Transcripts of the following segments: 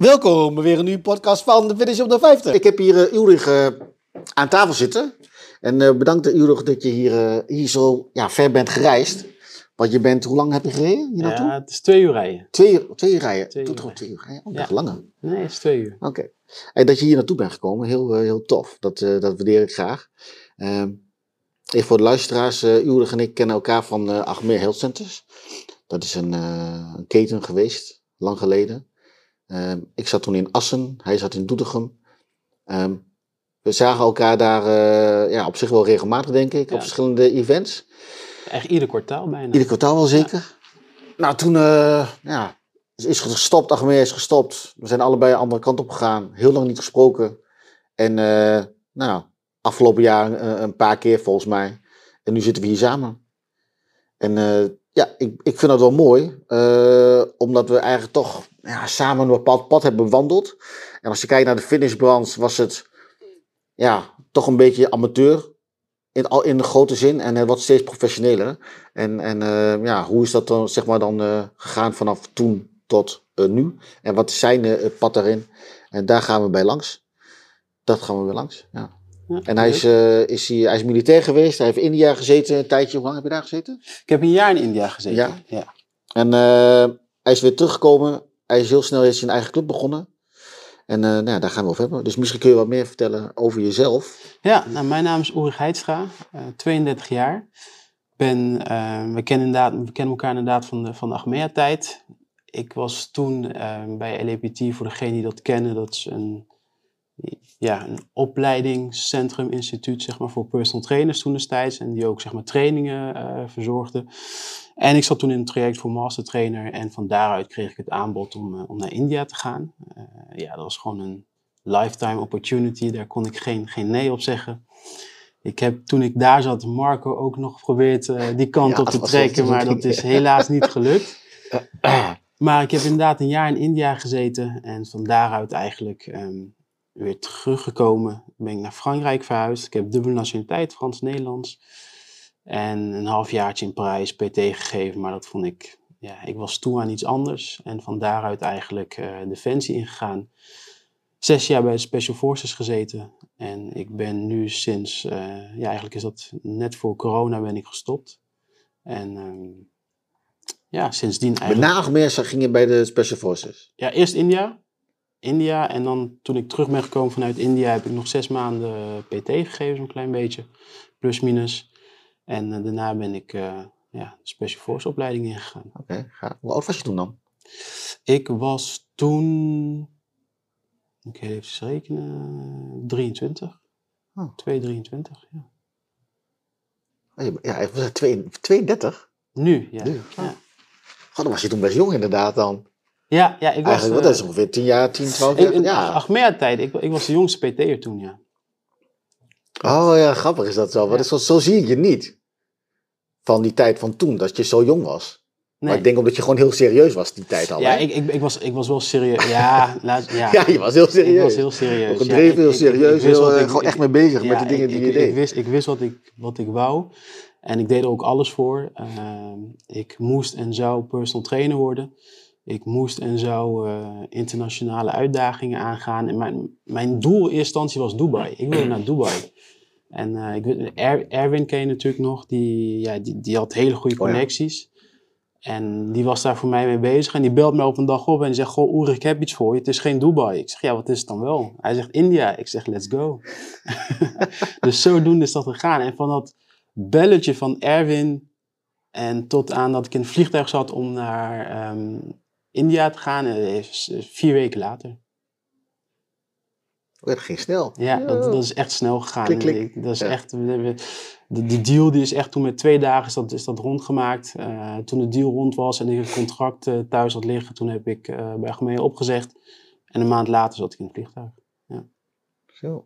Welkom bij weer een nieuwe podcast van de Finish op de 50. Ik heb hier uh, Ulrich uh, aan tafel zitten. En uh, bedankt Ulrich dat je hier, hier zo ja, ver bent gereisd. Want je bent, hoe lang heb je gereden hier naartoe? Ja, het is twee uur rijden. Twee uur, twee uur rijden? Twee uur twee uur rijden? Oh, Ja. langer. Nee, het is twee uur. Oké. En dat je hier naartoe bent gekomen, heel, heel tof. Dat, eh, dat waardeer ik graag. Ehm, even voor de luisteraars, eh Ulrich en ik kennen elkaar van eh Achmeer Health Centers. Dat is een, eh, een keten geweest, lang geleden. Ehm, ik zat toen in Assen, hij zat in Doetinchem. Ehm, we zagen elkaar daar eh, ja, op zich wel regelmatig, denk ik, Ja. op verschillende events. Echt ieder kwartaal bijna. Ieder kwartaal wel zeker. Nou, toen eh, ja, is, gestopt, Achmeer is gestopt. We zijn allebei de andere kant op gegaan. Heel lang niet gesproken. En eh, nou, afgelopen jaar een, een paar keer volgens mij. En nu zitten we hier samen. En ja, ik, ik vind dat wel mooi. eh, omdat we eigenlijk toch ja, samen een bepaald pad hebben bewandeld. En als je kijkt naar de finishbranche was het ja, toch een beetje amateur. In, al- in de grote zin. En het wordt steeds professioneler. En, en eh, ja, hoe is dat dan, zeg maar, dan eh, gegaan vanaf toen tot nu? En wat is zijn pad daarin? En daar gaan we bij langs. Dat gaan we weer langs, ja. En hij is, eh, is, hij, hij is militair geweest. Hij heeft in India gezeten een tijdje. Hoe lang heb je daar gezeten? Ik heb een jaar in India gezeten. Ja? ja. En eh, hij is weer teruggekomen. Hij is heel snel heeft zijn eigen club begonnen. En eh, nou ja, daar gaan we over hebben. Dus misschien kun je wat meer vertellen over jezelf. Ja, nou, mijn naam is Ulrich Heidstra, eh 32 jaar. Ben, we, kennen inderdaad, we kennen elkaar inderdaad van de, van de Achmea-tijd. Ik was toen bij LAPT, voor degenen die dat kennen, dat is een, ja, een opleidingscentrum, instituut zeg maar, voor personal trainers toen destijds. En die ook zeg maar, trainingen eh, verzorgde. En ik zat toen in een traject voor mastertrainer. En van daaruit kreeg ik het aanbod om, eh, om naar India te gaan. Eh, ja, dat was gewoon een lifetime opportunity. Daar kon ik geen, geen nee op zeggen. Ik heb toen ik daar zat, Marco ook nog geprobeerd die kant Ja, op te trekken. Maar dat is helaas niet gelukt. Maar ik heb inderdaad een jaar in India gezeten. En van daaruit eigenlijk ehm, weer teruggekomen. Ben ik naar Frankrijk verhuisd. Ik heb dubbele nationaliteit, Frans-Nederlands. En een halfjaartje in Parijs PT gegeven. Maar dat vond ik, ja, ik was toe aan iets anders. En van daaruit eigenlijk eh, Defensie ingegaan. Zes jaar bij de Special Forces gezeten. En ik ben nu sinds, eh, ja eigenlijk is dat net voor corona ben ik gestopt. En ehm, ja, sindsdien Met eigenlijk... na Achmeer ging je bij de Special Forces. Ja, eerst India. India. En dan toen ik terug ben gekomen vanuit India heb ik nog zes maanden PT gegeven, zo'n klein beetje. Plus minus. En eh, daarna ben ik eh, ja, de Special Force opleiding ingegaan. Oké, ga. Hoe oud was je toen dan? Ik was toen, ik ga even rekenen, 23. Oh. 2, 23, ja. Oh, je- Ja, hij was twee- 32. Nu, ja. Nu, Ja. God, dan was je toen best jong inderdaad dan. Ja, ja ik was... Eigenlijk, dat is eh, ongeveer 10 jaar, 10, 12 ik- jaar. in Ja. Achmea-tijd, ik, ik was de jongste PT'er toen, ja. Oh ja, grappig is dat zo. Want Ja. zo, zo zie ik je niet. Van die tijd van toen, dat je zo jong was. Maar ik denk omdat je gewoon heel serieus was die tijd al. Ja, ik, ik, ik, was, ik was wel serieus. Ja, laat, ja. ja, je was heel serieus. Ik was heel serieus. Gedreven, Ja, ik- heel serieus, heel, eh, ik- gewoon echt mee bezig met de dingen die ik- je deed. Ik wist, ik wist wat, ik, wat ik wou. En ik deed er ook alles voor. Ehm, ik moest en zou personal trainer worden. Ik moest en zou eh, internationale uitdagingen aangaan. En mijn, mijn doel in eerste instantie was Dubai. Ik wilde naar Dubai. En eh, ik, Er- Erwin ken je natuurlijk nog. Die, ja, die, die had hele goede Oh ja. connecties. En die was daar voor mij mee bezig. En die belt me op een dag op en die zegt: Goh, Oerik, ik heb iets voor je. Het is geen Dubai. Ik zeg: Ja, wat is het dan wel? Hij zegt: India. Ik zeg: Let's go. dus zodoende is dat gegaan. En van dat belletje van Erwin. En tot aan dat ik in het vliegtuig zat om naar ehm, India te gaan, eh, is is vier weken later. Oh, dat ging snel. Ja, Dat, dat is echt snel gegaan. Klik, klik. Ik- Dat is Ja. echt, we- we- de, die deal die is echt toen met twee dagen is dat, is dat rondgemaakt. Eh, toen de deal rond was en ik het contract eh, thuis had liggen, toen heb ik eh bij Achmea opgezegd. En een maand later zat ik in het vliegtuig. Zo.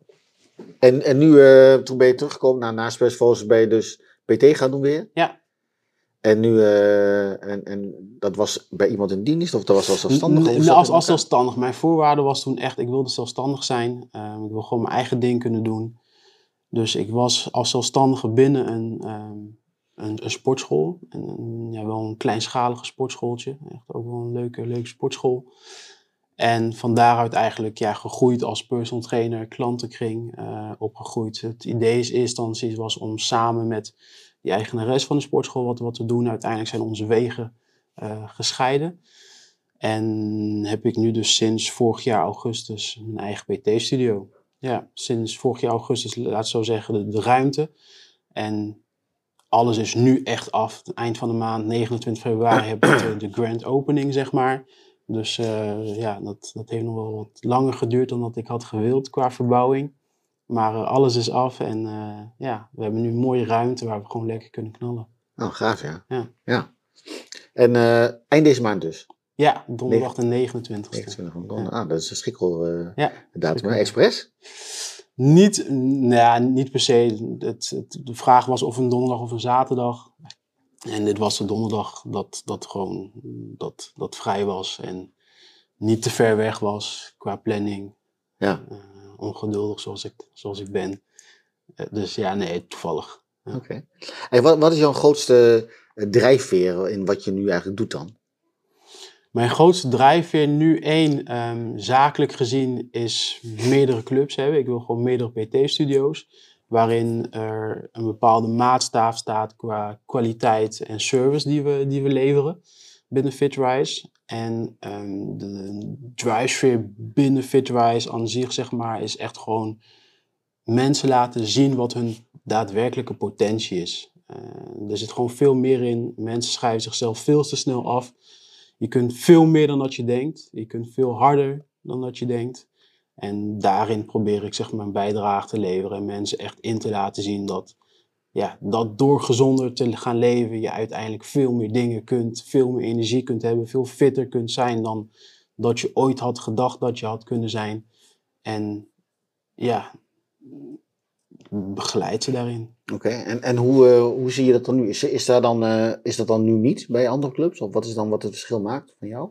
En, en nu, eh, toen ben je teruggekomen naar na Special Forces, ben je dus PT gaan doen weer? Ja. En nu, eh, en, en dat was bij iemand in dienst of dat was als zelfstandig? N- Hoe n- zat dat als, als zelfstandig. Mijn voorwaarde was toen echt, ik wilde zelfstandig zijn. Ehm, ik wil gewoon mijn eigen ding kunnen doen. Dus ik was als zelfstandige binnen een, ehm, een, een sportschool. En een, ja, wel een kleinschalige sportschooltje. Echt ook wel een leuke, leuke sportschool. En van daaruit eigenlijk ja, gegroeid als personal trainer, klantenkring uh, opgegroeid. Het idee is eerst instantie was om samen met die eigenares van de sportschool wat, wat te doen. Uiteindelijk zijn onze wegen uh, gescheiden. En heb ik nu dus sinds vorig jaar augustus mijn eigen PT-studio. Ja, sinds vorig jaar augustus, laat zo zeggen, de, ruimte. En alles is nu echt af. Eind van de maand, 29 februari, heb ik de, grand opening, zeg maar. Dus uh, ja, dat, dat heeft nog wel wat langer geduurd dan dat ik had gewild qua verbouwing. Maar uh, alles is af en uh, ja, we hebben nu een mooie ruimte waar we gewoon lekker kunnen knallen. Oh, gaaf ja. Ja. ja. En eind deze maand dus? Ja, donderdag de 29 e 29 ja. Ah, dat is een schikkel ja, datum. Express? Niet, nou ja, niet per se. Het, het, de vraag was of een donderdag of een zaterdag. En dit was de donderdag dat, dat gewoon dat, dat vrij was en niet te ver weg was qua planning. Ja. Uh, ongeduldig zoals ik, zoals ik ben. Uh, dus ja, nee, toevallig. Ja. Oké. Okay. wat, wat is jouw grootste eh, drijfveer in wat je nu eigenlijk doet dan? Mijn grootste drijfveer nu één, um, zakelijk gezien, is meerdere clubs hebben. Ik wil gewoon meerdere PT-studio's, waarin er een bepaalde maatstaaf staat qua kwaliteit en service die we, die we leveren binnen FitRise. En um, de drijfveer binnen FitRise aan zich, zeg maar, is echt gewoon mensen laten zien wat hun daadwerkelijke potentie is. Uh, er zit gewoon veel meer in. Mensen schrijven zichzelf veel te snel af je kunt veel meer dan dat je denkt. Je kunt veel harder dan dat je denkt. En daarin probeer ik zeg maar een bijdrage te leveren en mensen echt in te laten zien dat, ja, dat door gezonder te gaan leven je uiteindelijk veel meer dingen kunt, veel meer energie kunt hebben, veel fitter kunt zijn dan dat je ooit had gedacht dat je had kunnen zijn. En ja, begeleid ze daarin. Oké, en, en hoe, uh, hoe zie je dat dan nu? Is, is, daar dan, uh, is dat dan nu niet bij andere clubs? Of wat is dan wat het verschil maakt van jou?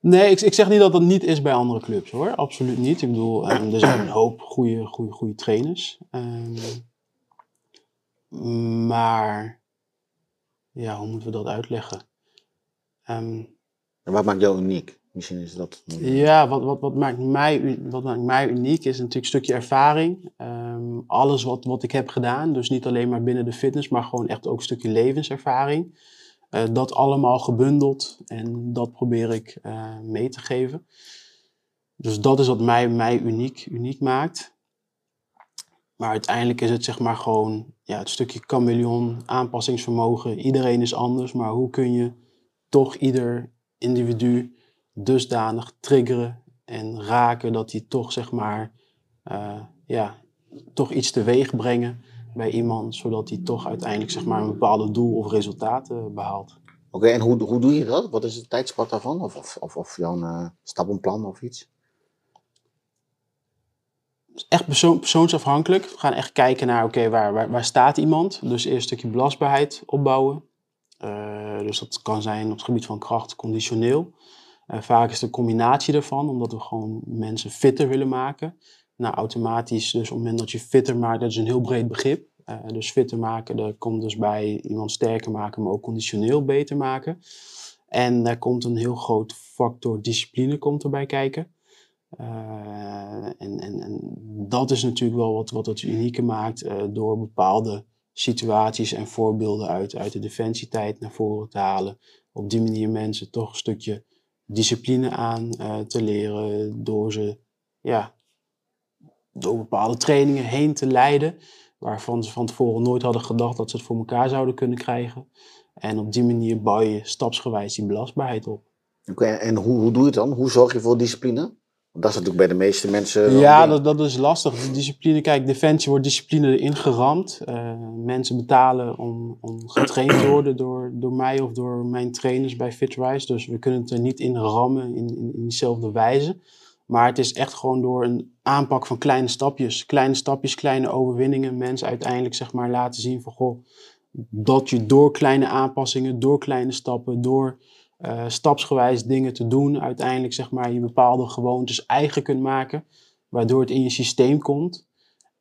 Nee, ik, ik zeg niet dat dat niet is bij andere clubs hoor. Absoluut niet. Ik bedoel, um, er zijn een hoop goede, goede, goede trainers. Um, maar ja, hoe moeten we dat uitleggen? Um, en wat maakt jou uniek? Misschien is dat. Ja, wat, wat, wat, maakt mij, wat maakt mij uniek is natuurlijk een stukje ervaring. Um, alles wat, wat ik heb gedaan, dus niet alleen maar binnen de fitness, maar gewoon echt ook een stukje levenservaring. Uh, dat allemaal gebundeld en dat probeer ik uh, mee te geven. Dus dat is wat mij, mij uniek, uniek maakt. Maar uiteindelijk is het zeg maar gewoon ja, het stukje chameleon, aanpassingsvermogen. Iedereen is anders, maar hoe kun je toch ieder individu dusdanig triggeren en raken dat die toch zeg maar uh, ja, toch iets teweeg brengen bij iemand, zodat hij toch uiteindelijk zeg maar een bepaalde doel of resultaat uh, behaalt. Oké, en hoe, hoe doe je dat? Wat is het tijdspad daarvan? Of, of, of, jouw uh, stappenplan of iets? Echt persoon, persoonsafhankelijk. We gaan echt kijken naar, oké, waar, waar, waar, staat iemand? Dus eerst een stukje belastbaarheid opbouwen. Uh, dus dat kan zijn op het gebied van kracht, conditioneel. Uh, vaak is de combinatie ervan, omdat we gewoon mensen fitter willen maken. Nou, automatisch, dus op het moment dat je fitter maakt, dat is een heel breed begrip. Uh, dus fitter maken, daar komt dus bij iemand sterker maken, maar ook conditioneel beter maken. En daar komt een heel groot factor discipline komt erbij kijken. Uh, en, en, en, dat is natuurlijk wel wat, wat het unieke maakt uh, door bepaalde situaties en voorbeelden uit, uit de defensietijd naar voren te halen. Op die manier mensen toch een stukje discipline aan uh, te leren door ze ja, door bepaalde trainingen heen te leiden, waarvan ze van tevoren nooit hadden gedacht dat ze het voor elkaar zouden kunnen krijgen. En op die manier bouw je stapsgewijs die belastbaarheid op. Oké, en hoe, hoe doe je het dan? Hoe zorg je voor discipline? Dat is natuurlijk bij de meeste mensen. Ja, dat, dat is lastig. De discipline, kijk, defensie wordt discipline erin geramd. Uh, mensen betalen om, om getraind te worden door, door mij of door mijn trainers bij FitRise. Dus we kunnen het er niet in rammen in, in, in diezelfde wijze. Maar het is echt gewoon door een aanpak van kleine stapjes. Kleine stapjes, kleine overwinningen. Mensen uiteindelijk zeg maar laten zien van goh, dat je door kleine aanpassingen, door kleine stappen, door uh, stapsgewijs dingen te doen, uiteindelijk zeg maar je bepaalde gewoontes eigen kunt maken, waardoor het in je systeem komt.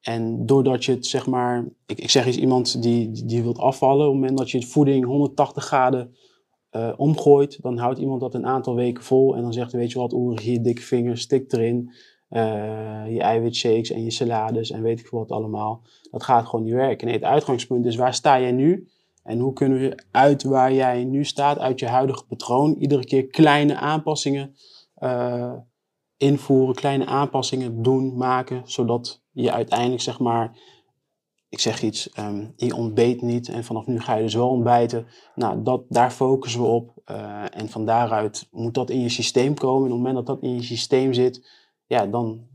En doordat je het zeg maar, ik, ik zeg eens iemand die, die wilt afvallen, op het moment dat je het voeding 180 graden eh, omgooit, dan houdt iemand dat een aantal weken vol en dan zegt weet je wat, Oerig, hier dikke vingers, stik erin. Uh, je eiwitshakes en je salades en weet ik veel wat allemaal. Dat gaat gewoon niet werken. Nee, het uitgangspunt is, waar sta jij nu? En hoe kunnen we uit waar jij nu staat, uit je huidige patroon, iedere keer kleine aanpassingen uh, invoeren, kleine aanpassingen doen, maken, zodat je uiteindelijk zeg maar ik zeg iets, um, je ontbeet niet en vanaf nu ga je dus wel ontbijten. Nou, dat, daar focussen we op. Uh, en van daaruit moet dat in je systeem komen. En op het moment dat dat in je systeem zit, ja, dan,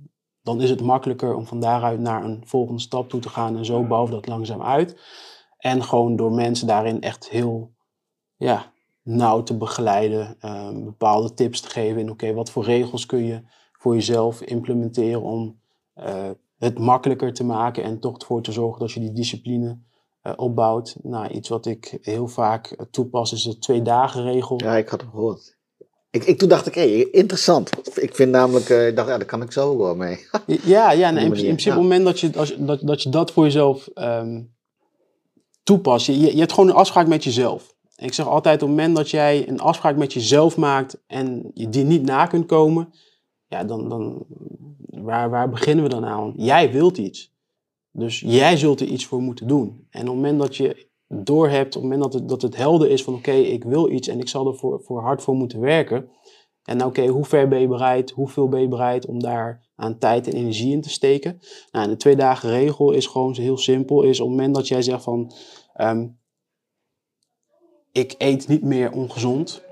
dan is het makkelijker om van daaruit naar een volgende stap toe te gaan. En zo bouwen we dat langzaam uit. En gewoon door mensen daarin echt heel ja, nauw te begeleiden, uh, bepaalde tips te geven. En oké, wat voor regels kun je voor jezelf implementeren om uh, het makkelijker te maken en toch ervoor te zorgen dat je die discipline uh, opbouwt. Nou, iets wat ik heel vaak uh, toepas is de twee dagen regel. Ja, ik had hem gehoord. Ik, ik, toen dacht ik, hé, hey, interessant. Ik vind namelijk, ik dacht, ja, daar kan ik zo wel mee. ja, ja nee, in, in principe, ja. op het moment dat je, als, dat, dat je dat voor jezelf um, toepast, je, je, hebt gewoon een afspraak met jezelf. Ik zeg altijd, op het moment dat jij een afspraak met jezelf maakt en je die niet na kunt komen, ja, dan, dan waar, waar beginnen we dan aan? Jij wilt iets. Dus jij zult er iets voor moeten doen. En op het moment dat je doorhebt, op het moment dat het, dat het helder is van oké, ik wil iets en ik zal er voor, voor hard voor moeten werken. En oké, okay, hoe ver ben je bereid, hoeveel ben je bereid om daar aan tijd en energie in te steken? Nou, de twee dagen regel is gewoon heel simpel. Is op het moment dat jij zegt van um, ik eet niet meer ongezond,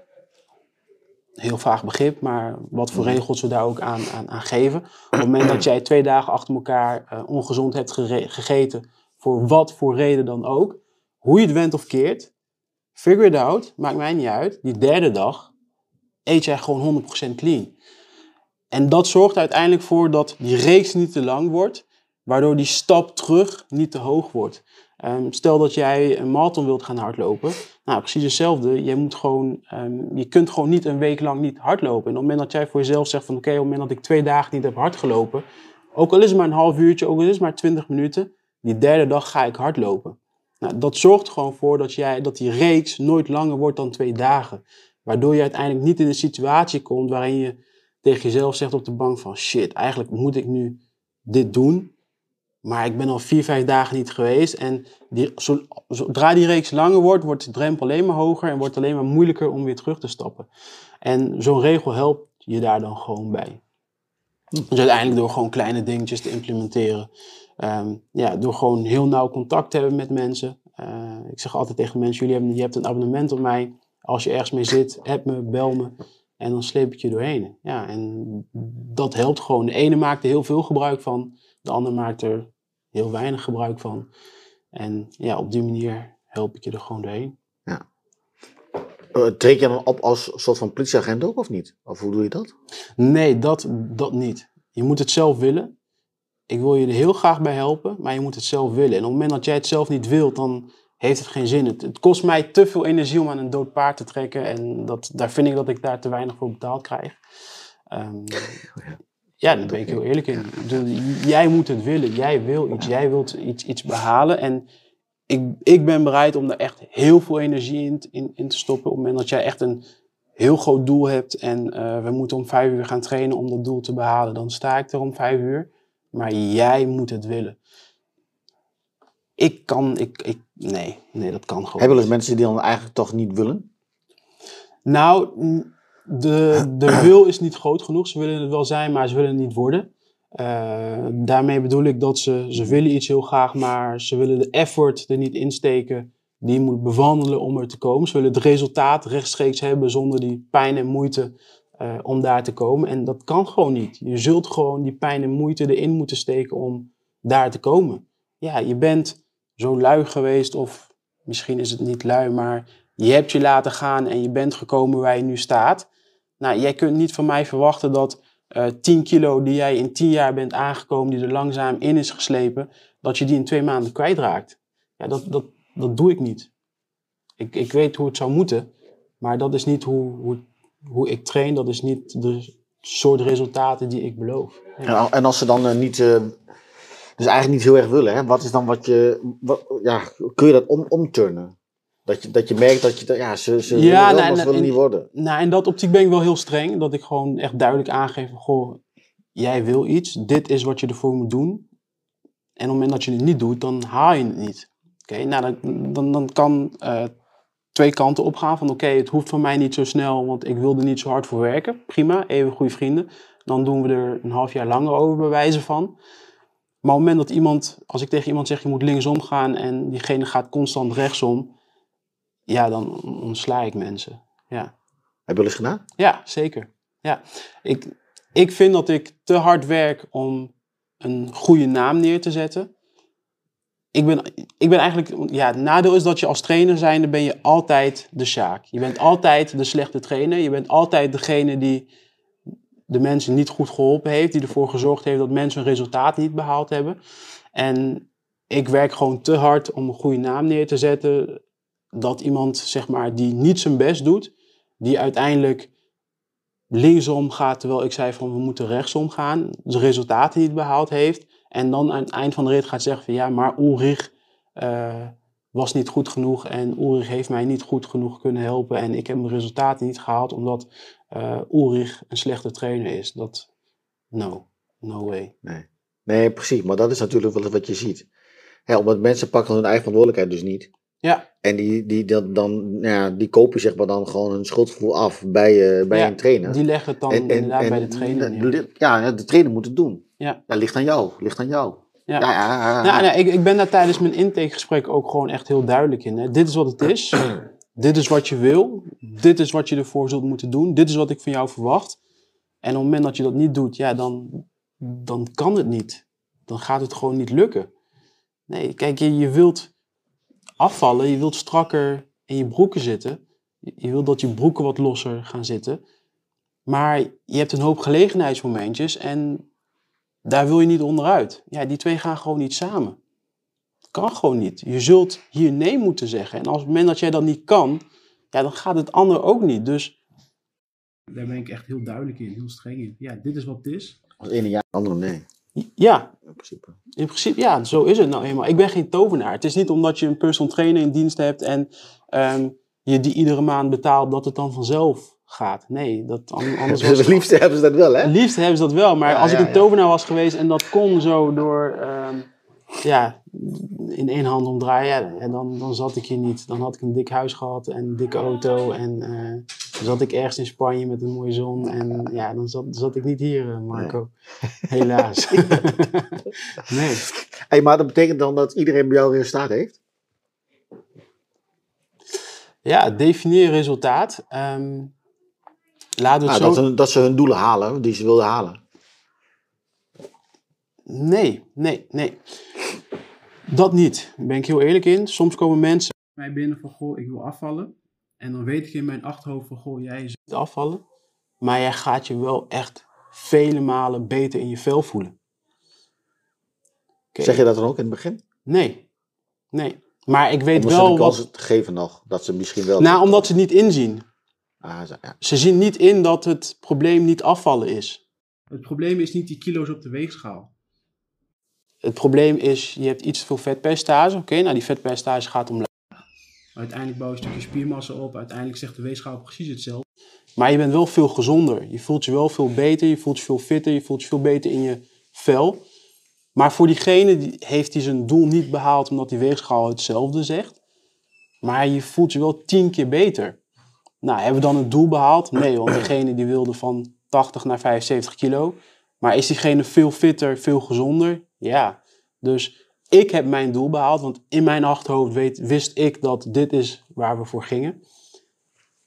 heel vaag begrip, maar wat voor regels we daar ook aan, aan, aan geven. Op het moment dat jij twee dagen achter elkaar uh, ongezond hebt gegeten, voor wat voor reden dan ook, hoe je het went of keert, figure it out, maakt mij niet uit. Die derde dag eet jij gewoon 100% clean. En dat zorgt uiteindelijk voor dat die reeks niet te lang wordt, waardoor die stap terug niet te hoog wordt. Um, stel dat jij een marathon wilt gaan hardlopen. Nou, precies hetzelfde. Je, moet gewoon, um, je kunt gewoon niet een week lang niet hardlopen. En op het moment dat jij voor jezelf zegt van oké, op het moment dat ik twee dagen niet heb hardgelopen. Ook al is het maar een half uurtje, ook al is het maar twintig minuten. Die derde dag ga ik hardlopen. Nou, dat zorgt gewoon voor dat, jij, dat die reeks nooit langer wordt dan twee dagen. Waardoor je uiteindelijk niet in een situatie komt waarin je tegen jezelf zegt op de bank van shit, eigenlijk moet ik nu dit doen. Maar ik ben al vier, vijf dagen niet geweest. En die, zodra die reeks langer wordt, wordt de drempel alleen maar hoger en wordt het alleen maar moeilijker om weer terug te stappen. En zo'n regel helpt je daar dan gewoon bij. Dus uiteindelijk door gewoon kleine dingetjes te implementeren. Um, ja, door gewoon heel nauw contact te hebben met mensen. Uh, ik zeg altijd tegen mensen, jullie hebben, je hebt een abonnement op mij. Als je ergens mee zit, app me, bel me. En dan sleep ik je doorheen. Ja, en dat helpt gewoon. De ene maakt er heel veel gebruik van. De ander maakt er heel weinig gebruik van. En ja, op die manier help ik je er gewoon doorheen. Ja. Uh, treed je dan op als soort van politieagent ook of niet? Of hoe doe je dat? Nee, dat, dat niet. Je moet het zelf willen. Ik wil je er heel graag bij helpen, maar je moet het zelf willen. En op het moment dat jij het zelf niet wilt, dan heeft het geen zin. Het, het kost mij te veel energie om aan een dood paard te trekken. En dat, daar vind ik dat ik daar te weinig voor betaald krijg. Um, ja. Ja, daar ben ik heel eerlijk in. Jij moet het willen. Jij wil iets. Jij wilt iets, iets behalen. En ik, ik ben bereid om daar echt heel veel energie in, in, in te stoppen. Op het moment dat jij echt een heel groot doel hebt en uh, we moeten om vijf uur gaan trainen om dat doel te behalen, dan sta ik er om vijf uur. Maar jij moet het willen. Ik kan, ik, ik, nee, nee, dat kan gewoon. Hebben er mensen die dan eigenlijk toch niet willen? Nou, de, de wil is niet groot genoeg. Ze willen het wel zijn, maar ze willen het niet worden. Uh, daarmee bedoel ik dat ze, ze willen iets heel graag, maar ze willen de effort er niet insteken die je moet bewandelen om er te komen. Ze willen het resultaat rechtstreeks hebben zonder die pijn en moeite uh, om daar te komen. En dat kan gewoon niet. Je zult gewoon die pijn en moeite erin moeten steken om daar te komen. Ja, je bent zo lui geweest, of misschien is het niet lui, maar je hebt je laten gaan en je bent gekomen waar je nu staat. Nou, jij kunt niet van mij verwachten dat uh, eh, 10 kilo die jij in 10 jaar bent aangekomen, die er langzaam in is geslepen, dat je die in twee maanden kwijtraakt. Ja, dat, dat, dat doe ik niet. Ik, ik weet hoe het zou moeten, maar dat is niet hoe, hoe, hoe ik train, dat is niet de soort resultaten die ik beloof. Ja. En als ze dan uh, niet, uh, dus eigenlijk niet heel erg willen, hè? wat is dan wat je, wat, ja, kun je dat om, omturnen? Dat je, dat je merkt dat je, ja, ze, ze Ja, willen nou, willen en- niet worden. Nou, in dat optiek ben ik wel heel streng. Dat ik gewoon echt duidelijk aangeef goh, jij wil iets. Dit is wat je ervoor moet doen. En op het moment dat je het niet doet, dan haal je het niet. Oké, nou, dan, dan, dan kan eh, twee kanten opgaan. Van, oké, het hoeft van mij niet zo snel, want ik wil er niet zo hard voor werken. Prima, even goede vrienden. Dan doen we er een half jaar langer over, bij wijze van. Maar op het moment dat iemand, als ik tegen iemand zeg, je moet linksom gaan en diegene gaat constant rechtsom. Ja, dan ontsla ik mensen. Ja. Heb je wel eens gedaan? Ja, zeker. Ja. Ik, ik vind dat ik te hard werk om een goede naam neer te zetten. Ik ben, ik ben eigenlijk, ja, het nadeel is dat je als trainer zijnde ben je altijd de Sjaak. Je bent altijd de slechte trainer. Je bent altijd degene die de mensen niet goed geholpen heeft. Die ervoor gezorgd heeft dat mensen hun resultaat niet behaald hebben. En ik werk gewoon te hard om een goede naam neer te zetten. Dat iemand, zeg maar, die niet zijn best doet, die uiteindelijk linksom gaat, terwijl ik zei van we moeten rechtsom gaan, de resultaten niet behaald heeft. En dan aan het eind van de rit gaat zeggen van ja, maar Ulrich eh, was niet goed genoeg en Ulrich heeft mij niet goed genoeg kunnen helpen en ik heb mijn resultaten niet gehaald omdat eh Ulrich een slechte trainer is. Dat, no, no way. Nee. Nee, precies. Maar dat is natuurlijk wel wat je ziet. Omdat mensen pakken hun eigen verantwoordelijkheid dus niet. Ja, En die, die, dan, dan, nou ja, die kopen zeg maar dan gewoon hun schuldgevoel af bij, eh, bij Ja, een trainer. die leggen het dan En- en- inderdaad en bij de trainer Ja, de trainer moet het doen. Ja. Dat ligt aan jou. Ligt aan jou. Ja. Ja, ja. Nou, nee, ik, ik ben daar tijdens mijn intakegesprek ook gewoon echt heel duidelijk in. Hè. Dit is wat het is. dit is wat je wil. Dit is wat je ervoor zult moeten doen. Dit is wat ik van jou verwacht. En op het moment dat je dat niet doet, ja, dan, dan kan het niet. Dan gaat het gewoon niet lukken. Nee, kijk, je, je wilt afvallen. Je wilt strakker in je broeken zitten. Je, wilt dat je broeken wat losser gaan zitten. Maar je hebt een hoop gelegenheidsmomentjes en daar wil je niet onderuit. Ja, die twee gaan gewoon niet samen. Kan gewoon niet. Je zult hier nee moeten zeggen. En als het moment dat jij dat niet kan, ja, dan gaat het ander ook niet. Dus daar ben ik echt heel duidelijk in, heel streng in. Ja, dit is wat het is. Als ene ja, de andere nee. Ja, In principe. in principe, ja, zo is het nou eenmaal. Ik ben geen tovenaar. Het is niet omdat je een personal trainer in dienst hebt en ehm, je die iedere maand betaalt, dat het dan vanzelf gaat. Nee, dat, an- anders was Het liefste hebben ze dat wel, hè? Het liefst hebben ze dat wel, maar Ja, als ik een tovenaar was geweest en dat kon zo door, ehm, ja, in één hand omdraaien, ja, dan, dan zat ik hier niet. Dan had ik een dik huis gehad en een dikke auto en eh, zat ik ergens in Spanje met een mooie zon en ja, dan zat, zat ik niet hier, eh, Marco. Helaas. nee. Hey, maar dat betekent dan dat iedereen bij jou resultaat heeft? Ja, definieer resultaat. Ehm, laten we het Nou, zo... dat, ze, dat ze hun doelen halen die ze wilden halen. Nee, nee, nee. Dat niet. Daar ben ik heel eerlijk in. Soms komen mensen mij binnen van, goh, ik wil afvallen. En dan weet ik in mijn achterhoofd van, goh, jij zult afvallen. Maar jij gaat je wel echt vele malen beter in je vel voelen. Zeg je dat dan ook in het begin? Nee, nee. Maar ik weet Om ze wel de kans wat... te geven nog, dat ze misschien wel... Nou, omdat ze het niet inzien. Ah, zo, ja. Ze zien niet in dat het probleem niet afvallen is. Het probleem is niet die kilo's op de weegschaal. Het probleem is, je hebt iets te veel vetpercentage. Oké, nou die vetpercentage gaat omlaag. Uiteindelijk bouw je een stukje spiermassa op. Uiteindelijk zegt de weegschaal precies hetzelfde. Maar je bent wel veel gezonder. Je voelt je wel veel beter. Je voelt je veel fitter. Je voelt je veel beter in je vel. Maar voor diegene die, heeft hij zijn doel niet behaald omdat die weegschaal hetzelfde zegt. Maar je voelt je wel tien keer beter. Nou, hebben we dan het doel behaald? Nee, want degene die wilde van 80 naar 75 kilo. Maar is diegene veel fitter, veel gezonder? Ja. Dus ik heb mijn doel behaald, want in mijn achterhoofd weet, wist ik dat dit is waar we voor gingen.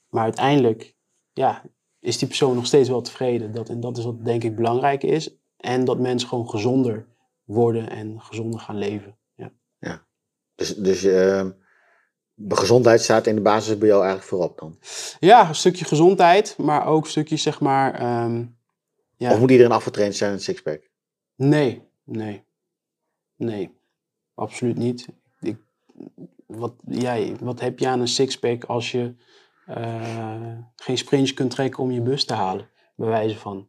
Maar uiteindelijk ja, is die persoon nog steeds wel tevreden. Dat, en dat is wat denk ik belangrijk is. En dat mensen gewoon gezonder worden en gezonder gaan leven. Ja. Dus, dus ehm, de gezondheid staat in de basis bij jou eigenlijk voorop dan? Ja, een stukje gezondheid, maar ook een stukje zeg maar. ehm, ja. Of moet iedereen afgetraind zijn in een sixpack? Nee, nee. Nee, absoluut niet. Ik, wat, jij, wat heb je aan een sixpack als je eh, geen sprintje kunt trekken om je bus te halen, bij wijze van.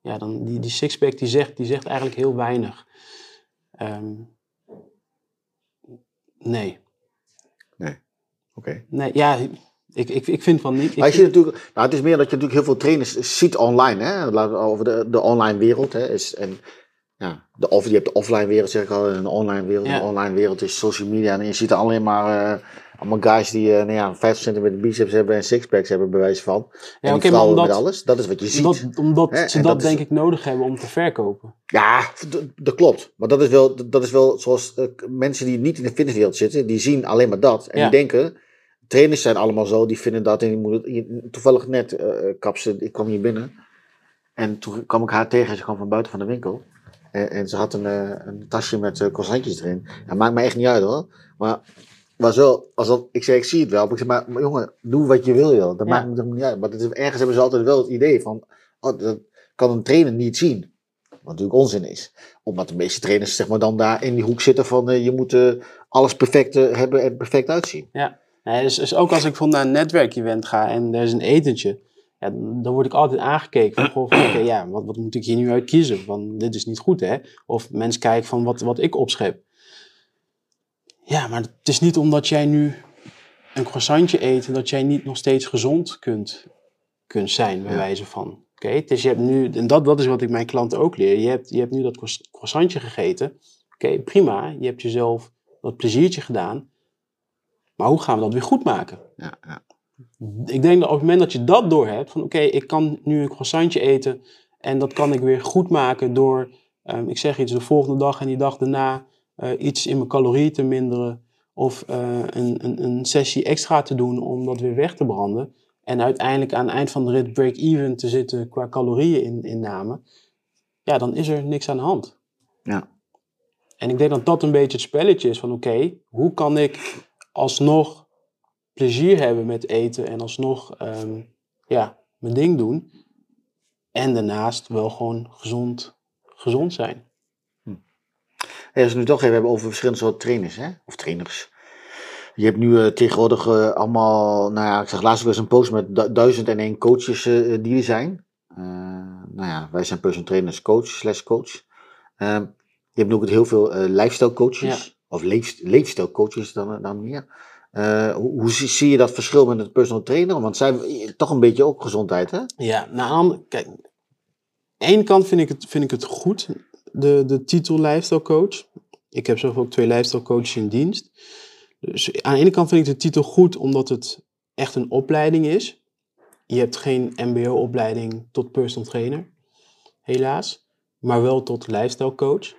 Ja, dan die, die sixpack die zegt, die zegt eigenlijk heel weinig. Ehm, nee. Oké. Nee, ja, ik, ik, ik vind van niet. Maar je ziet natuurlijk, nou, het is meer dat je natuurlijk heel veel trainers ziet online, hè? Over de, de online wereld. Hè? Is, en, ja, de, off, je hebt de offline wereld, zeg ik al, en de online wereld. Ja. De online wereld is social media. En je ziet er alleen maar eh, allemaal guys die eh nou ja, 50 centimeter biceps hebben en sixpacks hebben, bewijs van. En die vrouwen omdat, met alles. Dat is wat je ziet. omdat, omdat ze dat, is- denk ik nodig hebben om te verkopen. Ja, dat klopt. Maar dat is wel, dat is wel zoals eh, mensen die niet in de fitnesswereld zitten, die zien alleen maar dat. En Ja. die denken, trainers zijn allemaal zo, die vinden dat. En die moeten, toevallig net, eh kapse, ik kwam hier binnen. En toen kwam ik haar tegen, ze kwam van buiten van de winkel. En, en ze had een, eh, een tasje met uh, croissantjes erin. Ja, maakt me echt niet uit hoor. Maar was wel, als dat, ik zei, ik zie het wel. Maar ik zei, maar, maar jongen, doe wat je wil joh. Dat Ja. maakt me toch niet uit. Maar is, ergens hebben ze altijd wel het idee van, oh, dat kan een trainer niet zien. Wat natuurlijk onzin is. Omdat de meeste trainers zeg maar dan daar in die hoek zitten van, eh, je moet alles perfect hebben en perfect uitzien. Nee, dus, dus ook als ik bijvoorbeeld naar een netwerkevent ga en er is een etentje, ja, dan word ik altijd aangekeken van, goh, van, ja, wat, wat moet ik hier nu uit kiezen? Van, dit is niet goed, hè? Of mensen kijken van wat, wat ik opschep. Ja, maar het is niet omdat jij nu een croissantje eet, dat jij niet nog steeds gezond kunt, kunt zijn, bij Ja. wijze van. Oké, is, je hebt nu, en dat, dat is wat ik mijn klanten ook leer. Je hebt, je hebt nu dat croiss- croissantje gegeten. Oké, prima. Je hebt jezelf dat pleziertje gedaan. Maar hoe gaan we dat weer goed maken? Ja, ja. Ik denk dat op het moment dat je dat doorhebt, van oké, ik kan nu een croissantje eten en dat kan ik weer goed maken door, ehm, ik zeg iets, de volgende dag en die dag daarna eh, iets in mijn calorieën te minderen of eh, een, een, een sessie extra te doen om dat weer weg te branden. En uiteindelijk aan het eind van de rit break-even te zitten qua calorieën in, inname. Ja, dan is er niks aan de hand. Ja. En ik denk dat dat een beetje het spelletje is van oké, hoe kan ik alsnog plezier hebben met eten en alsnog ehm, ja, mijn ding doen. En daarnaast wel gewoon gezond, gezond zijn. Hey, als we het nu toch even hebben over verschillende soorten trainers, hè? of trainers. Je hebt nu eh, tegenwoordig eh, allemaal, nou ja, ik zag laatst wel eens een post met du- duizend en één coaches eh, die er zijn. Nou ja, wij zijn personal trainers, coach slash coach. Ehm, je hebt nu ook heel veel lifestyle coaches, of leef, leefstijlcoaches dan, dan meer. Eh, hoe, zie, je dat verschil met het personal trainer? Want zij toch een beetje ook gezondheid, hè? Ja, nou, kijk, aan de ene kant vind ik het, vind ik het goed, de, de titel lifestyle coach. Ik heb zelf ook twee lifestyle coaches in dienst. Dus aan de ene kant vind ik de titel goed, omdat het echt een opleiding is. Je hebt geen mbo-opleiding tot personal trainer, helaas. Maar wel tot lifestyle coach.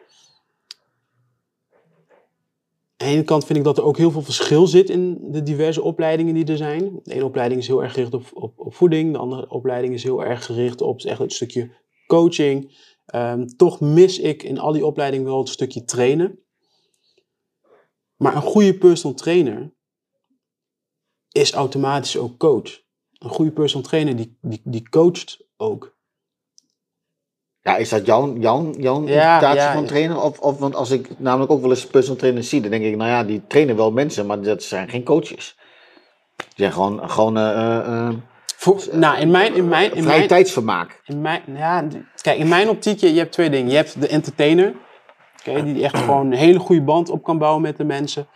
Aan de ene kant vind ik dat er ook heel veel verschil zit in de diverse opleidingen die er zijn. De ene opleiding is heel erg gericht op, op, op voeding. De andere opleiding is heel erg gericht op echt het stukje coaching. Ehm, toch mis ik in al die opleidingen wel het stukje trainen. Maar een goede personal trainer is automatisch ook coach. Een goede personal trainer die, die, die coacht ook. Ja, is dat jouw, jouw, jouw Ja, van ja. trainen? Of, of, want als ik namelijk ook wel eens personal trainers zie, dan denk ik, nou ja, die trainen wel mensen, maar dat zijn geen coaches. Die zijn gewoon, gewoon Voor, nou, in mijn, in mijn, in mijn, tijdsvermaak. In mijn, ja, kijk, in mijn optiek, je, je hebt twee dingen. Je hebt de entertainer, oké, die echt gewoon een hele goede band op kan bouwen met de mensen.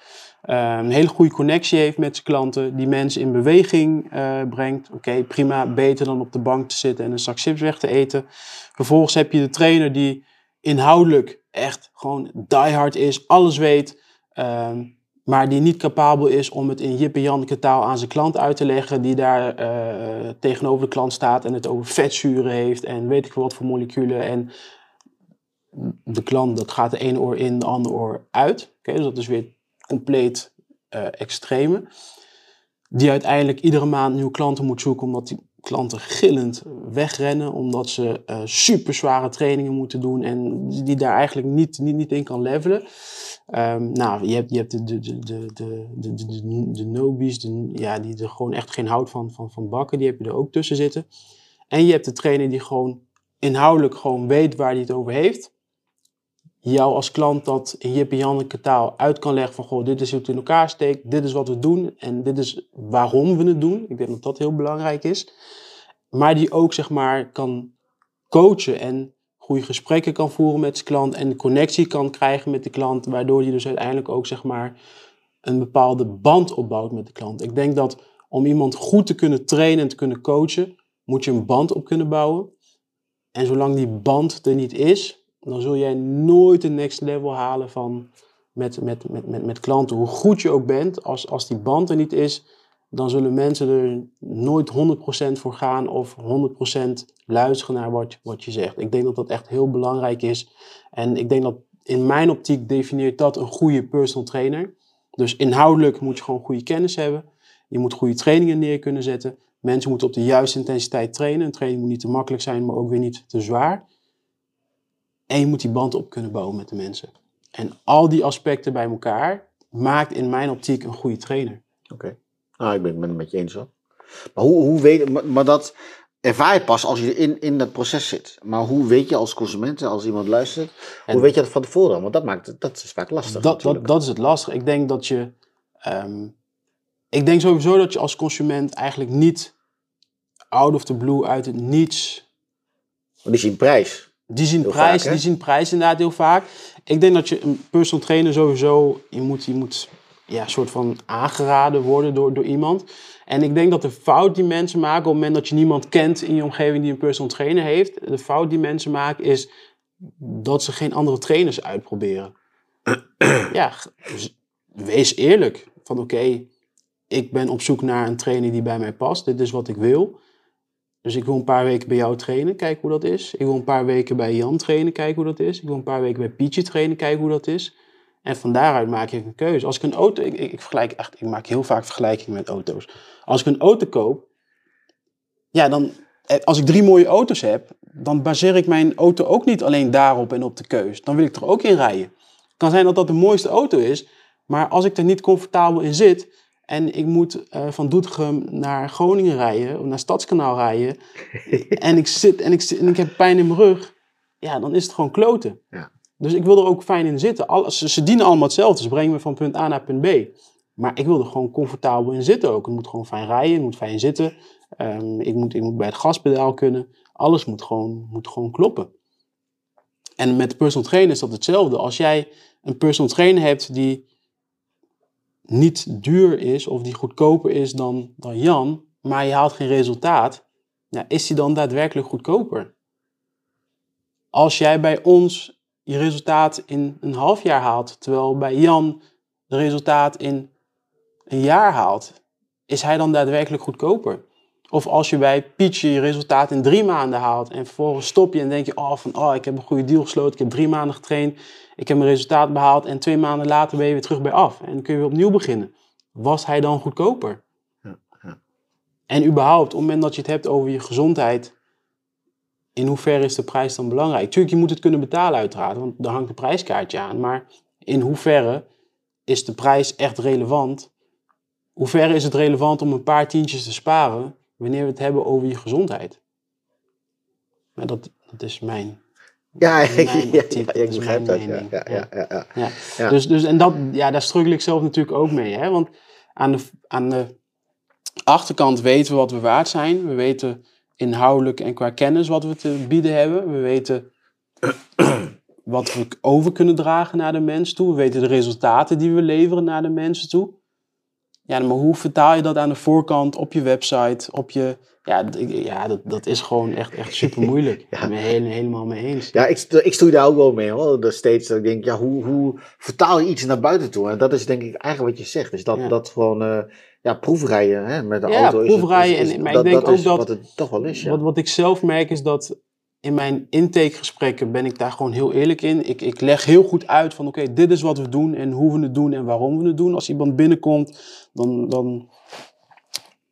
Eh, een hele goede connectie heeft met zijn klanten, die mensen in beweging eh, brengt. Oké, prima, beter dan op de bank te zitten en een zak chips weg te eten. Vervolgens heb je de trainer die inhoudelijk echt gewoon diehard is, alles weet. ehm, maar die niet capabel is om het in Jip en taal aan zijn klant uit te leggen, die daar eh, tegenover de klant staat en het over vetzuren heeft en weet ik wat voor moleculen. En de klant, dat gaat de ene oor in, de andere oor uit. Oké, dus dat is weer compleet eh, extreme. Die uiteindelijk iedere maand nieuwe klanten moet zoeken, omdat die klanten gillend wegrennen, omdat ze eh, uh, super zware trainingen moeten doen en die daar eigenlijk niet, niet, niet in kan levelen. Ehm, nou, je hebt, je hebt de, de, de, de, de, de, de, nobies, de, ja, die er gewoon echt geen hout van, van, van bakken, die heb je er ook tussen zitten. En je hebt de trainer die gewoon inhoudelijk gewoon weet waar hij het over heeft. Jou als klant dat in Jip en taal uit kan leggen van, goh, dit is hoe het in elkaar steekt, dit is wat we doen en dit is waarom we het doen. Ik denk dat dat heel belangrijk is. Maar die ook, zeg maar, kan coachen en goede gesprekken kan voeren met zijn klant en connectie kan krijgen met de klant, waardoor hij dus uiteindelijk ook, zeg maar, een bepaalde band opbouwt met de klant. Ik denk dat om iemand goed te kunnen trainen en te kunnen coachen, moet je een band op kunnen bouwen. En zolang die band er niet is, dan zul jij nooit de next level halen van met, met, met, met, met klanten. Hoe goed je ook bent, als, als die band er niet is, dan zullen mensen er nooit 100% voor gaan of 100% luisteren naar wat, wat je zegt. Ik denk dat dat echt heel belangrijk is. En ik denk dat in mijn optiek definieert dat een goede personal trainer. Dus inhoudelijk moet je gewoon goede kennis hebben. Je moet goede trainingen neer kunnen zetten. Mensen moeten op de juiste intensiteit trainen. Een training moet niet te makkelijk zijn, maar ook weer niet te zwaar. En je moet die band op kunnen bouwen met de mensen. En al die aspecten bij elkaar maakt in mijn optiek een goede trainer. Oké. Nou, ik ben het met je eens hoor. Maar hoe, hoe weet maar, maar dat ervaar je pas als je in, in dat proces zit. Maar hoe weet je als consument, als iemand luistert, hoe weet je dat van tevoren? Want dat, maakt, dat is vaak lastig. Dat, dat, dat is het lastig. Ik denk dat je. ehm, ik denk sowieso dat je als consument eigenlijk niet out of the blue, uit het niets. Want die zien prijs. Die zien Heel prijs, vaak, die zien prijs inderdaad heel vaak. Ik denk dat je een personal trainer sowieso, je moet, je moet ja, soort van aangeraden worden door, door iemand. En ik denk dat de fout die mensen maken op het moment dat je niemand kent in je omgeving die een personal trainer heeft, de fout die mensen maken is dat ze geen andere trainers uitproberen. ja, wees eerlijk. Van oké, ik ben op zoek naar een trainer die bij mij past. Dit is wat ik wil. Dus ik wil een paar weken bij jou trainen, kijken hoe dat is. Ik wil een paar weken bij Jan trainen, kijken hoe dat is. Ik wil een paar weken bij Pietje trainen, kijken hoe dat is. En van daaruit maak ik een keuze. Als ik een auto, ik, ik, vergelijk echt, ik maak heel vaak vergelijkingen met auto's. Als ik een auto koop, ja, dan, eh, als ik drie mooie auto's heb, dan baseer ik mijn auto ook niet alleen daarop en op de keus. Dan wil ik er ook in rijden. Het kan zijn dat dat de mooiste auto is, maar als ik er niet comfortabel in zit en ik moet eh, van Doetinchem naar Groningen rijden, of naar Stadskanaal rijden, en ik zit en ik, zit, en ik heb pijn in mijn rug, ja, dan is het gewoon kloten. Ja. Dus ik wil er ook fijn in zitten. Alle, ze, ze dienen allemaal hetzelfde. Ze brengen me van punt A naar punt B. Maar ik wil er gewoon comfortabel in zitten ook. Het moet gewoon fijn rijden, het moet fijn zitten. Ehm, ik, moet, ik moet bij het gaspedaal kunnen. Alles moet gewoon, moet gewoon kloppen. En met personal trainer is dat hetzelfde. Als jij een personal trainer hebt die niet duur is of die goedkoper is dan, dan Jan, maar je haalt geen resultaat, ja, is die dan daadwerkelijk goedkoper? Als jij bij ons je resultaat in een half jaar haalt, terwijl bij Jan de resultaat in een jaar haalt, is hij dan daadwerkelijk goedkoper? Of als je bij Pietje je resultaat in drie maanden haalt en vervolgens stop je en denk je, oh, van, oh ik heb een goede deal gesloten, ik heb drie maanden getraind, ik heb mijn resultaat behaald en twee maanden later ben je weer terug bij af en dan kun je weer opnieuw beginnen. Was hij dan goedkoper? Ja, ja. En überhaupt, op het moment dat je het hebt over je gezondheid, in hoeverre is de prijs dan belangrijk? Tuurlijk, je moet het kunnen betalen uiteraard, want daar hangt een prijskaartje aan. Maar in hoeverre is de prijs echt relevant? Hoeverre is het relevant om een paar tientjes te sparen wanneer we het hebben over je gezondheid? Maar dat, dat is mijn. Ja, Mijn ik, ja, ja, begrijp dat. Ja, ja. Dus, dus, en dat, ja, daar struggle ik zelf natuurlijk ook mee. Hè? Want aan de, aan de achterkant weten we wat we waard zijn. We weten inhoudelijk en qua kennis wat we te bieden hebben. We weten wat we over kunnen dragen naar de mens toe. We weten de resultaten die we leveren naar de mensen toe. Ja, maar hoe vertaal je dat aan de voorkant op je website, op je... Ja, ja dat, dat is gewoon echt, echt super moeilijk. Ik ben het heel, helemaal mee eens. Ja, ik, ik stoei daar ook wel mee hoor. Dat steeds dat ik denk, ja, hoe, hoe vertaal je iets naar buiten toe? En dat is denk ik eigenlijk wat je zegt. Dus dat, Ja. dat gewoon, eh, ja, proefrijden hè, met de Ja, auto. is het- proefrijden is- is- en- maar ik denk dat ook dat- wat het toch wel is, ja. Wat, wat ik zelf merk is dat in mijn intakegesprekken ben ik daar gewoon heel eerlijk in. Ik, ik leg heel goed uit van oké, dit is wat we doen en hoe we het doen en waarom we het doen. Als iemand binnenkomt, dan, dan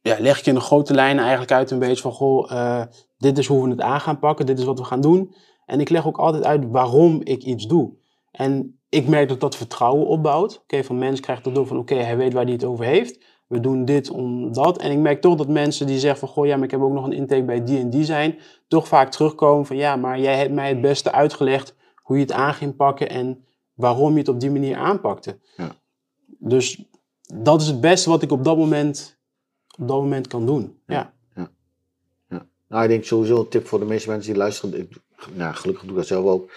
ja, leg ik in de grote lijnen eigenlijk uit een beetje van goh, eh, dit is hoe we het aan gaan pakken, dit is wat we gaan doen. En ik leg ook altijd uit waarom ik iets doe. En ik merk dat dat vertrouwen opbouwt. Oké, van mensen krijgt dat door van oké, hij weet waar hij het over heeft. We doen dit om dat. En ik merk toch dat mensen die zeggen van goh, ja, maar ik heb ook nog een intake bij die en die zijn, toch vaak terugkomen van ja, maar jij hebt mij het beste uitgelegd hoe je het aan ging pakken en waarom je het op die manier aanpakte. Ja. Dus dat is het beste wat ik op dat moment, op dat moment kan doen. Ja. Nou, ik denk sowieso een tip voor de meeste mensen die luisteren. Ik, nou, gelukkig doe ik dat zelf ook.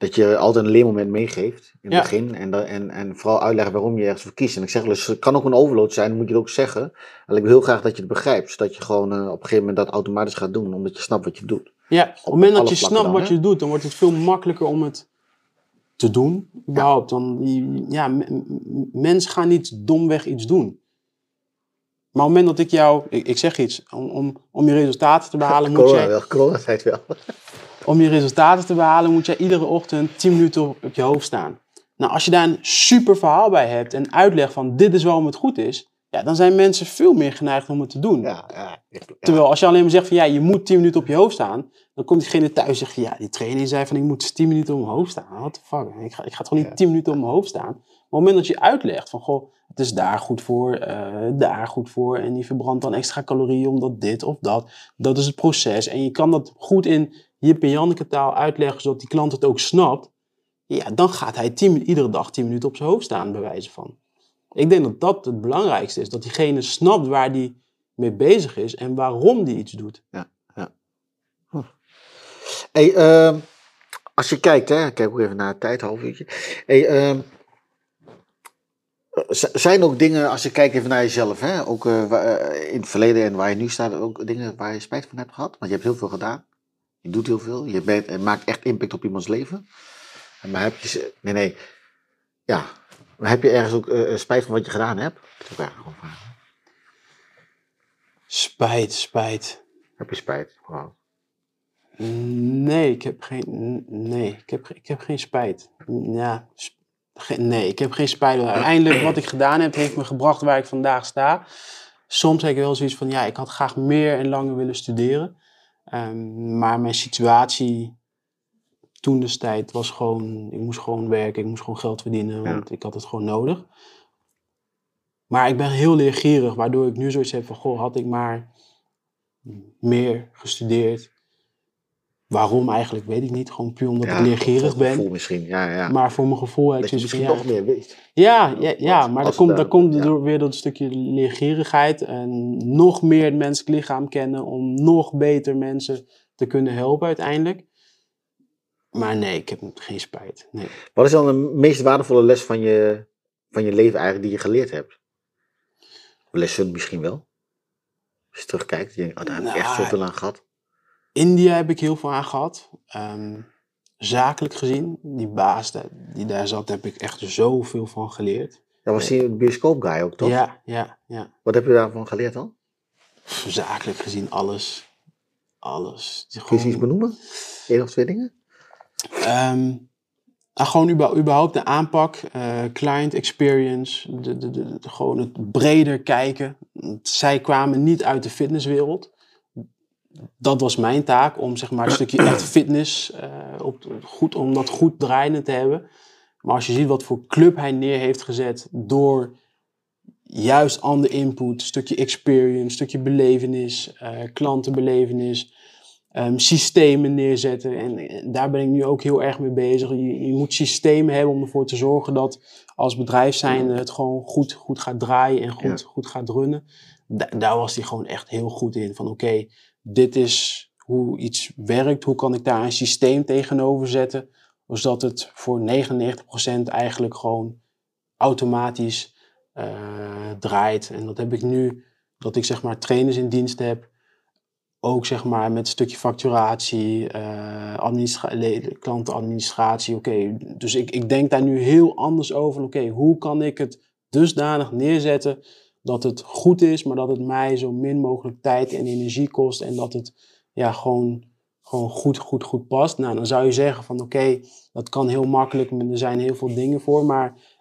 Dat je altijd een leermoment meegeeft in het Ja. begin. En, dan- en, en vooral uitleggen waarom je ergens voor kiest. En ik zeg eens, het kan ook een overload zijn, dan moet je het ook zeggen. En ik wil heel graag dat je het begrijpt. Zodat je gewoon eh, op een gegeven moment dat automatisch gaat doen. Omdat je snapt wat je doet. Ja, op het moment dat je snapt dan, wat hè? je doet, dan wordt het veel makkelijker om het te doen, überhaupt. Dan, die- ja, m- m- mensen gaan niet domweg iets doen. Maar op het moment dat ik jou, ik, ik zeg iets, om, om, om je resultaten te behalen, moet Corona jij, wel, corona tijd wel. Om je resultaten te behalen, moet jij iedere ochtend 10 minuten op, op je hoofd staan. Nou, als je daar een super verhaal bij hebt en uitlegt van dit is waarom het goed is, ja, dan zijn mensen veel meer geneigd om het te doen. Ja, ja, ja. Terwijl als je alleen maar zegt van ja, je moet 10 minuten op je hoofd staan, dan komt diegene thuis en zegt van ja, die trainer zei van ik moet 10 minuten op mijn hoofd staan. What the fuck? Ik ga, ik ga toch niet Ja. 10 minuten op mijn hoofd staan. Maar op het moment dat je uitlegt van goh, het is daar goed voor, eh, daar goed voor en die verbrandt dan extra calorieën omdat dit of dat. Dat is het proces. En je kan dat goed in Jip en Janneke taal uitleggen zodat die klant het ook snapt. Ja, dan gaat hij 10, min- iedere dag 10 minuten op zijn hoofd staan, bij wijze van. Ik denk dat dat het belangrijkste is. Dat diegene snapt waar die mee bezig is en waarom die iets doet. Hey, ehm, als je kijkt, hè, ik kijk ook even naar de tijd, uurtje. Hey, ehm, z- zijn ook dingen, als je kijkt even naar jezelf, hè, ook eh, eh, in het verleden en waar je nu staat, ook dingen waar je spijt van hebt gehad? Want je hebt heel veel gedaan. Je doet heel veel. Je bent, eh, maakt echt impact op iemands leven. Maar heb je, nee, nee, ja. Maar heb je ergens ook eh, spijt van wat je gedaan hebt? Dat is ook eigenlijk gewoon vragen. Spijt, spijt. Heb je spijt? Wow. Nee, ik heb geen, nee, ik heb, ik heb geen spijt. Ja, sp- nee, ik heb geen spijt. Uiteindelijk, wat ik gedaan heb, heeft me gebracht waar ik vandaag sta. Soms heb ik wel zoiets van, ja, ik had graag meer en langer willen studeren. Ehm, maar mijn situatie toen destijds was gewoon, ik moest gewoon werken, ik moest gewoon geld verdienen, want ik had het gewoon nodig. Maar ik ben heel leergierig, waardoor ik nu zoiets heb van, goh, had ik maar meer gestudeerd. Waarom eigenlijk, weet ik niet. Gewoon puur omdat ik leergierig voor ben. gevoel misschien, ja, ja. Maar voor mijn gevoel heb ik dat je misschien nog meer weet. ja, ja, ja, maar dat komt, dat daar- komt ja. door weer dat stukje leergierigheid. En nog meer het menselijk lichaam kennen om nog beter mensen te kunnen helpen uiteindelijk. Maar nee, ik heb geen spijt. Nee. Wat is dan de meest waardevolle les van je, van je leven eigenlijk die je geleerd hebt? Lessen misschien wel. Als je terugkijkt, je denkt, oh, daar heb ik echt Nou, zoveel aan gehad. India heb ik heel veel aan gehad. Ehm, zakelijk gezien, die baas die daar zat, heb ik echt zoveel van geleerd. Dat was die bioscoopguy ook, toch? Ja, ja, ja. Wat heb je daarvan geleerd dan? Zakelijk gezien alles. Alles. Kun je iets benoemen? Eén of twee dingen? Ah, gewoon überhaupt de aanpak, eh, client experience, de, de, de, gewoon het breder kijken. Zij kwamen niet uit de fitnesswereld. Dat was mijn taak, om zeg maar een stukje echt fitness, eh, op, goed, om dat goed draaiende te hebben. Maar als je ziet wat voor club hij neer heeft gezet door juist ander input, stukje experience, stukje belevenis, eh, klantenbelevenis, ehm, systemen neerzetten. En, en daar ben ik nu ook heel erg mee bezig. Je, je moet systemen hebben om ervoor te zorgen dat als bedrijf zijnde het gewoon goed, goed gaat draaien en goed, Ja. goed gaat runnen. Da- daar was hij gewoon echt heel goed in. Van oké, dit is hoe iets werkt. Hoe kan ik daar een systeem tegenover zetten? Zodat het voor 99% eigenlijk gewoon automatisch eh, draait. En dat heb ik nu, dat ik zeg maar trainers in dienst heb. Ook zeg maar met een stukje facturatie, le- klantenadministratie. Oké, dus ik, ik denk daar nu heel anders over. Oké, hoe kan ik het dusdanig neerzetten dat het goed is, maar dat het mij zo min mogelijk tijd en energie kost en dat het ja, gewoon, gewoon goed, goed, goed past. Nou, dan zou je zeggen van oké, dat kan heel makkelijk, er zijn heel veel dingen voor, maar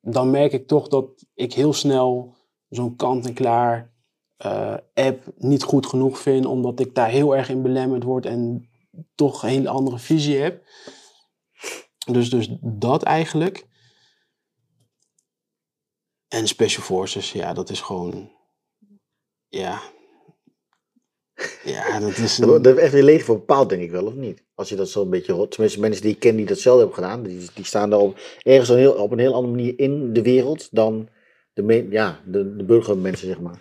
dan merk ik toch dat ik heel snel zo'n kant-en-klaar eh, app niet goed genoeg vind, omdat ik daar heel erg in belemmerd word en toch een hele andere visie heb. Dus, dus dat eigenlijk. En Special Forces, ja, dat is gewoon. Ja. Ja, dat is. Dat Een, dat heeft echt weer leven voor bepaald, denk ik wel, of niet? Als je dat zo een beetje hoort. Tenminste, mensen die ik ken die dat zelf hebben gedaan, die, die staan daar op, ergens een heel, op een heel andere manier in de wereld dan de, me- ja, de, de burgermensen, zeg maar.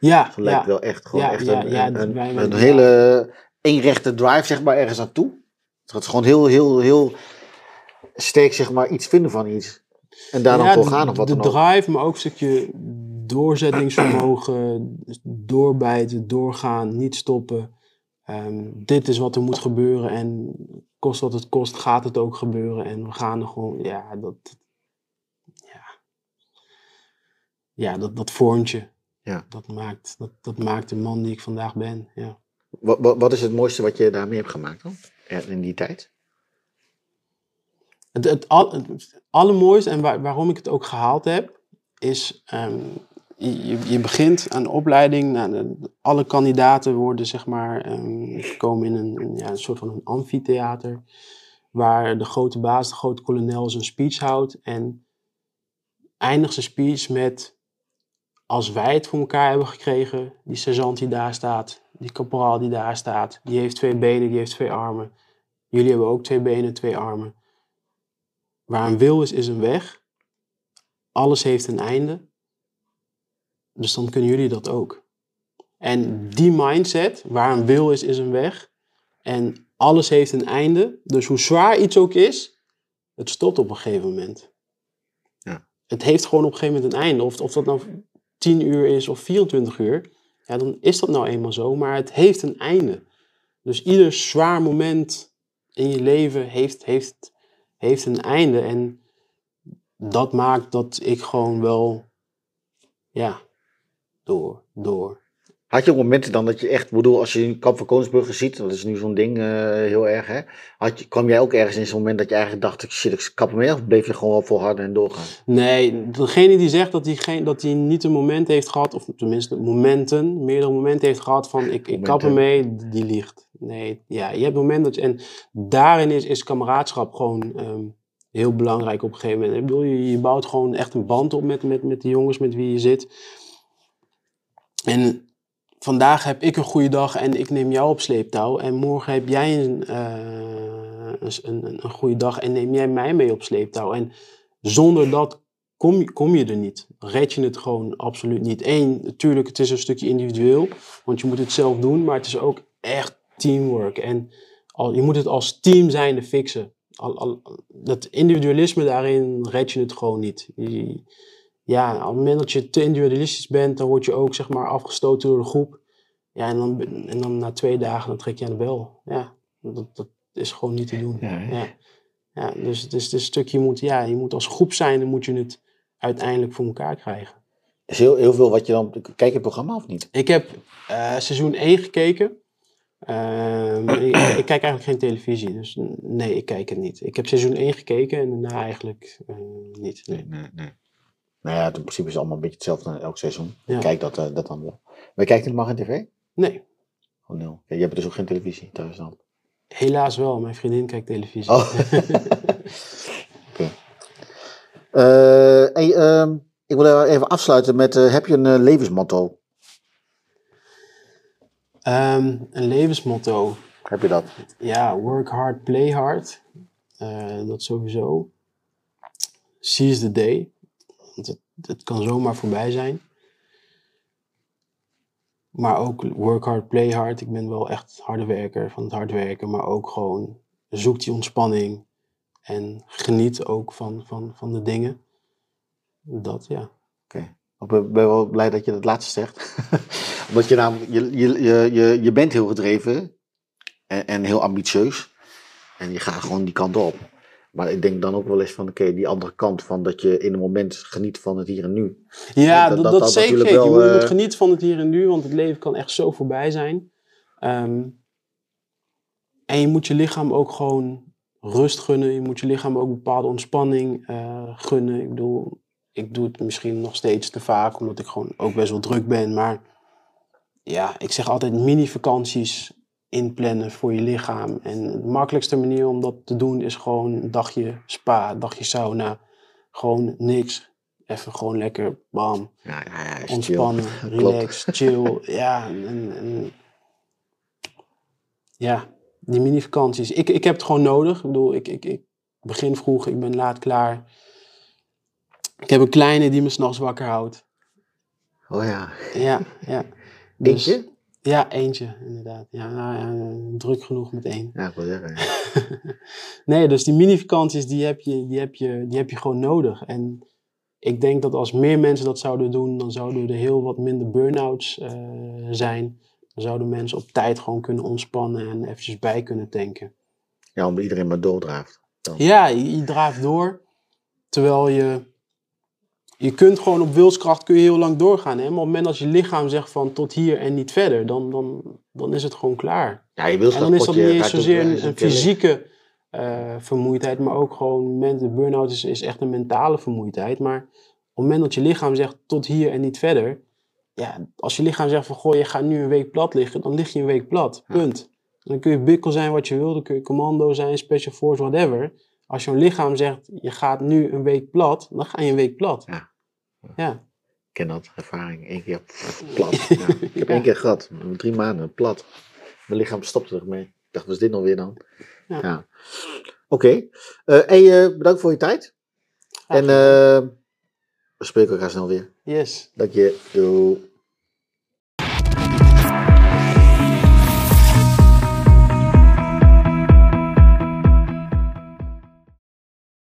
ja, Het lijkt ja, wel echt gewoon Ja, echt ja, een, een, een, hele eenrechte drive, zeg maar, ergens naartoe. Het is gewoon heel, heel, heel sterk zeg maar iets vinden van iets. En daar dan Ja, voor de- gaan of wat De dan ook. drive, maar ook een stukje doorzettingsvermogen, doorbijten, doorgaan, niet stoppen. Ehm, dit is wat er moet gebeuren en kost wat het kost, gaat het ook gebeuren. En we gaan er gewoon, ja, dat, ja, ja dat, dat vormt je. Ja. Dat, maakt, dat, dat maakt de man die ik vandaag ben, ja. Wat, wat, wat is het mooiste wat je daarmee hebt gemaakt dan? In die tijd? Het, het, al, het allermooiste en waar- waarom ik het ook gehaald heb, is ehm, je, je- begint aan opleiding. Nou, de- alle kandidaten worden zeg maar, ehm, komen in een, een, ja, een soort van een amfitheater. Waar de grote baas, de grote kolonel, zijn speech houdt. En eindigt zijn speech met: Als wij het voor elkaar hebben gekregen, die sergeant die daar staat, die caporaal die daar staat, die heeft twee benen, die heeft twee armen. Jullie hebben ook twee benen, twee armen. Waar een wil is, is een weg. Alles heeft een einde. Dus dan kunnen jullie dat ook. En die mindset, waar een wil is, is een weg. En alles heeft een einde. Dus hoe zwaar iets ook is, het stopt op een gegeven moment. Ja. Het heeft gewoon op een gegeven moment een einde. Of, of dat nou 10 uur is of 24 uur, ja, dan is dat nou eenmaal zo. Maar het heeft een einde. Dus ieder zwaar moment in je leven heeft, heeft, heeft een einde. En dat maakt dat ik gewoon wel, ja, door, door. Had je ook momenten dan dat je echt, bedoel, als je Kamp van Koningsbrugge ziet, dat is nu zo'n ding eh, heel erg, hè? Had je, kwam jij ook ergens in zo'n moment dat je eigenlijk dacht, shit, ik kap mee, of bleef je gewoon wel volharden en doorgaan? Nee, degene die zegt dat hij, geen, dat hij niet een moment heeft gehad, of tenminste momenten, meerdere momenten heeft gehad van ik, ik kap ermee, die liegt. Nee, ja, je hebt momenten dat je, en daarin is, is kameraadschap gewoon ehm, heel belangrijk op een gegeven moment. Ik bedoel, je, je bouwt gewoon echt een band op met, met, met de jongens met wie je zit. En vandaag heb ik een goede dag en ik neem jou op sleeptouw. En morgen heb jij een, eh, een, een, een goede dag en neem jij mij mee op sleeptouw. En zonder dat kom kom je er niet. Red je het gewoon absoluut niet. Eén, natuurlijk, het is een stukje individueel, want je moet het zelf doen, maar het is ook echt teamwork. En al, je moet het als team zijnde fixen. Al, al, dat individualisme daarin red je het gewoon niet. Ja, op het moment dat je te individualistisch bent, dan word je ook zeg maar afgestoten door de groep. Ja, en dan, en dan na twee dagen dan trek je aan de bel. Ja, dat, dat is gewoon niet te doen. Ja? Ja. Ja, dus het is, is een stukje, je moet, ja, je moet als groep zijn, dan moet je het uiteindelijk voor elkaar krijgen. Is heel, heel veel wat je dan, kijk je het programma of niet? Ik heb eh, seizoen 1 gekeken. Ehm, ik, ik kijk eigenlijk geen televisie, dus nee, ik kijk het niet. Ik heb seizoen 1 gekeken en daarna eigenlijk eh, niet. Nee. nee, nee. Nou ja, in principe is het allemaal een beetje hetzelfde elk seizoen. Ja. Kijk dat, eh, dat dan wel. Maar kijkt helemaal geen tv? nee, Oh, nul. Ja, je hebt dus ook geen televisie thuis dan? helaas wel. Mijn vriendin kijkt televisie. Oh. Oké. Eh, hey, ehm, ik wil even afsluiten met, eh, heb je een levensmotto? Ehm, een levensmotto. Heb je dat? Ja, work hard, play hard. Dat sowieso. Seize the day. Want het, kan zomaar voorbij zijn. Maar ook work hard, play hard. Ik ben wel echt harde werker van het hard werken. Maar ook gewoon zoek die ontspanning. En geniet ook van, van, van de dingen. Dat, ja. Oké. Ik ben wel blij dat je dat laatste zegt. Omdat je namelijk, je, je, je, je bent heel gedreven en, en heel ambitieus. En je gaat gewoon die kant op. Maar ik denk dan ook wel eens van, oké, die andere kant van dat je in een moment geniet van het hier en nu. Ja, dat- dat, dat- zeker. Je wel, moet, je moet eh, genieten van het hier en nu, want het leven kan echt zo voorbij zijn. Ehm, en je moet je lichaam ook gewoon rust gunnen. Je moet je lichaam ook bepaalde ontspanning eh, gunnen. Ik bedoel, ik doe het misschien nog steeds te vaak, omdat ik gewoon ook best wel druk ben. Maar ja, ik zeg altijd mini-vakanties inplannen voor je lichaam. En de makkelijkste manier om dat te doen is gewoon een dagje spa, een dagje sauna. Gewoon niks. Even gewoon lekker, bam, Ja, ja, ja, chill. ontspannen, relax, chill. Ja, en, en- ja, die mini-vakanties. Ik, ik heb het gewoon nodig. Ik bedoel, ik, ik, ik begin vroeg, ik ben laat klaar. Ik heb een kleine die me s'nachts wakker houdt. Oh ja. Ja, ja. Dus, Eentje? Ja, eentje, inderdaad. Ja, nou, ja, druk genoeg met één. Ja, ik wil zeggen. ja. nee, dus die mini-vakanties, die heb, je, die, heb je, die heb je gewoon nodig. En ik denk dat als meer mensen dat zouden doen, dan zouden er heel wat minder burn-outs eh, zijn. Dan zouden mensen op tijd gewoon kunnen ontspannen en eventjes bij kunnen tanken. Ja, omdat iedereen maar doordraaft. Ja, je, je draaft door, terwijl je... Je kunt gewoon op wilskracht kun je heel lang doorgaan. Hè? Maar op het moment dat je lichaam zegt van tot hier en niet verder, dan, dan, dan is het gewoon klaar. Ja, je En dan is dat niet eens zozeer een, een fysieke eh, vermoeidheid, maar ook gewoon, de burn-out is, is echt een mentale vermoeidheid. Maar op het moment dat je lichaam zegt tot hier en niet verder, ja, als je lichaam zegt van goh, je gaat nu een week plat liggen, dan lig je een week plat. Punt. Dan kun je bikkel zijn wat je wil, dan kun je commando zijn, special force, whatever. Als jouw lichaam zegt, je gaat nu een week plat, dan ga je een week plat. Ja. Ja. Ik ken dat, ervaring. Eén keer plat. Ja. Ik heb één keer gehad, drie maanden, plat. Mijn lichaam stopte ermee. Ik dacht, wat is dit nou weer dan? Ja. Oké. Eh, hey, eh, bedankt voor je tijd. En eh, we spreken elkaar snel weer. Yes. Dank je. Doei.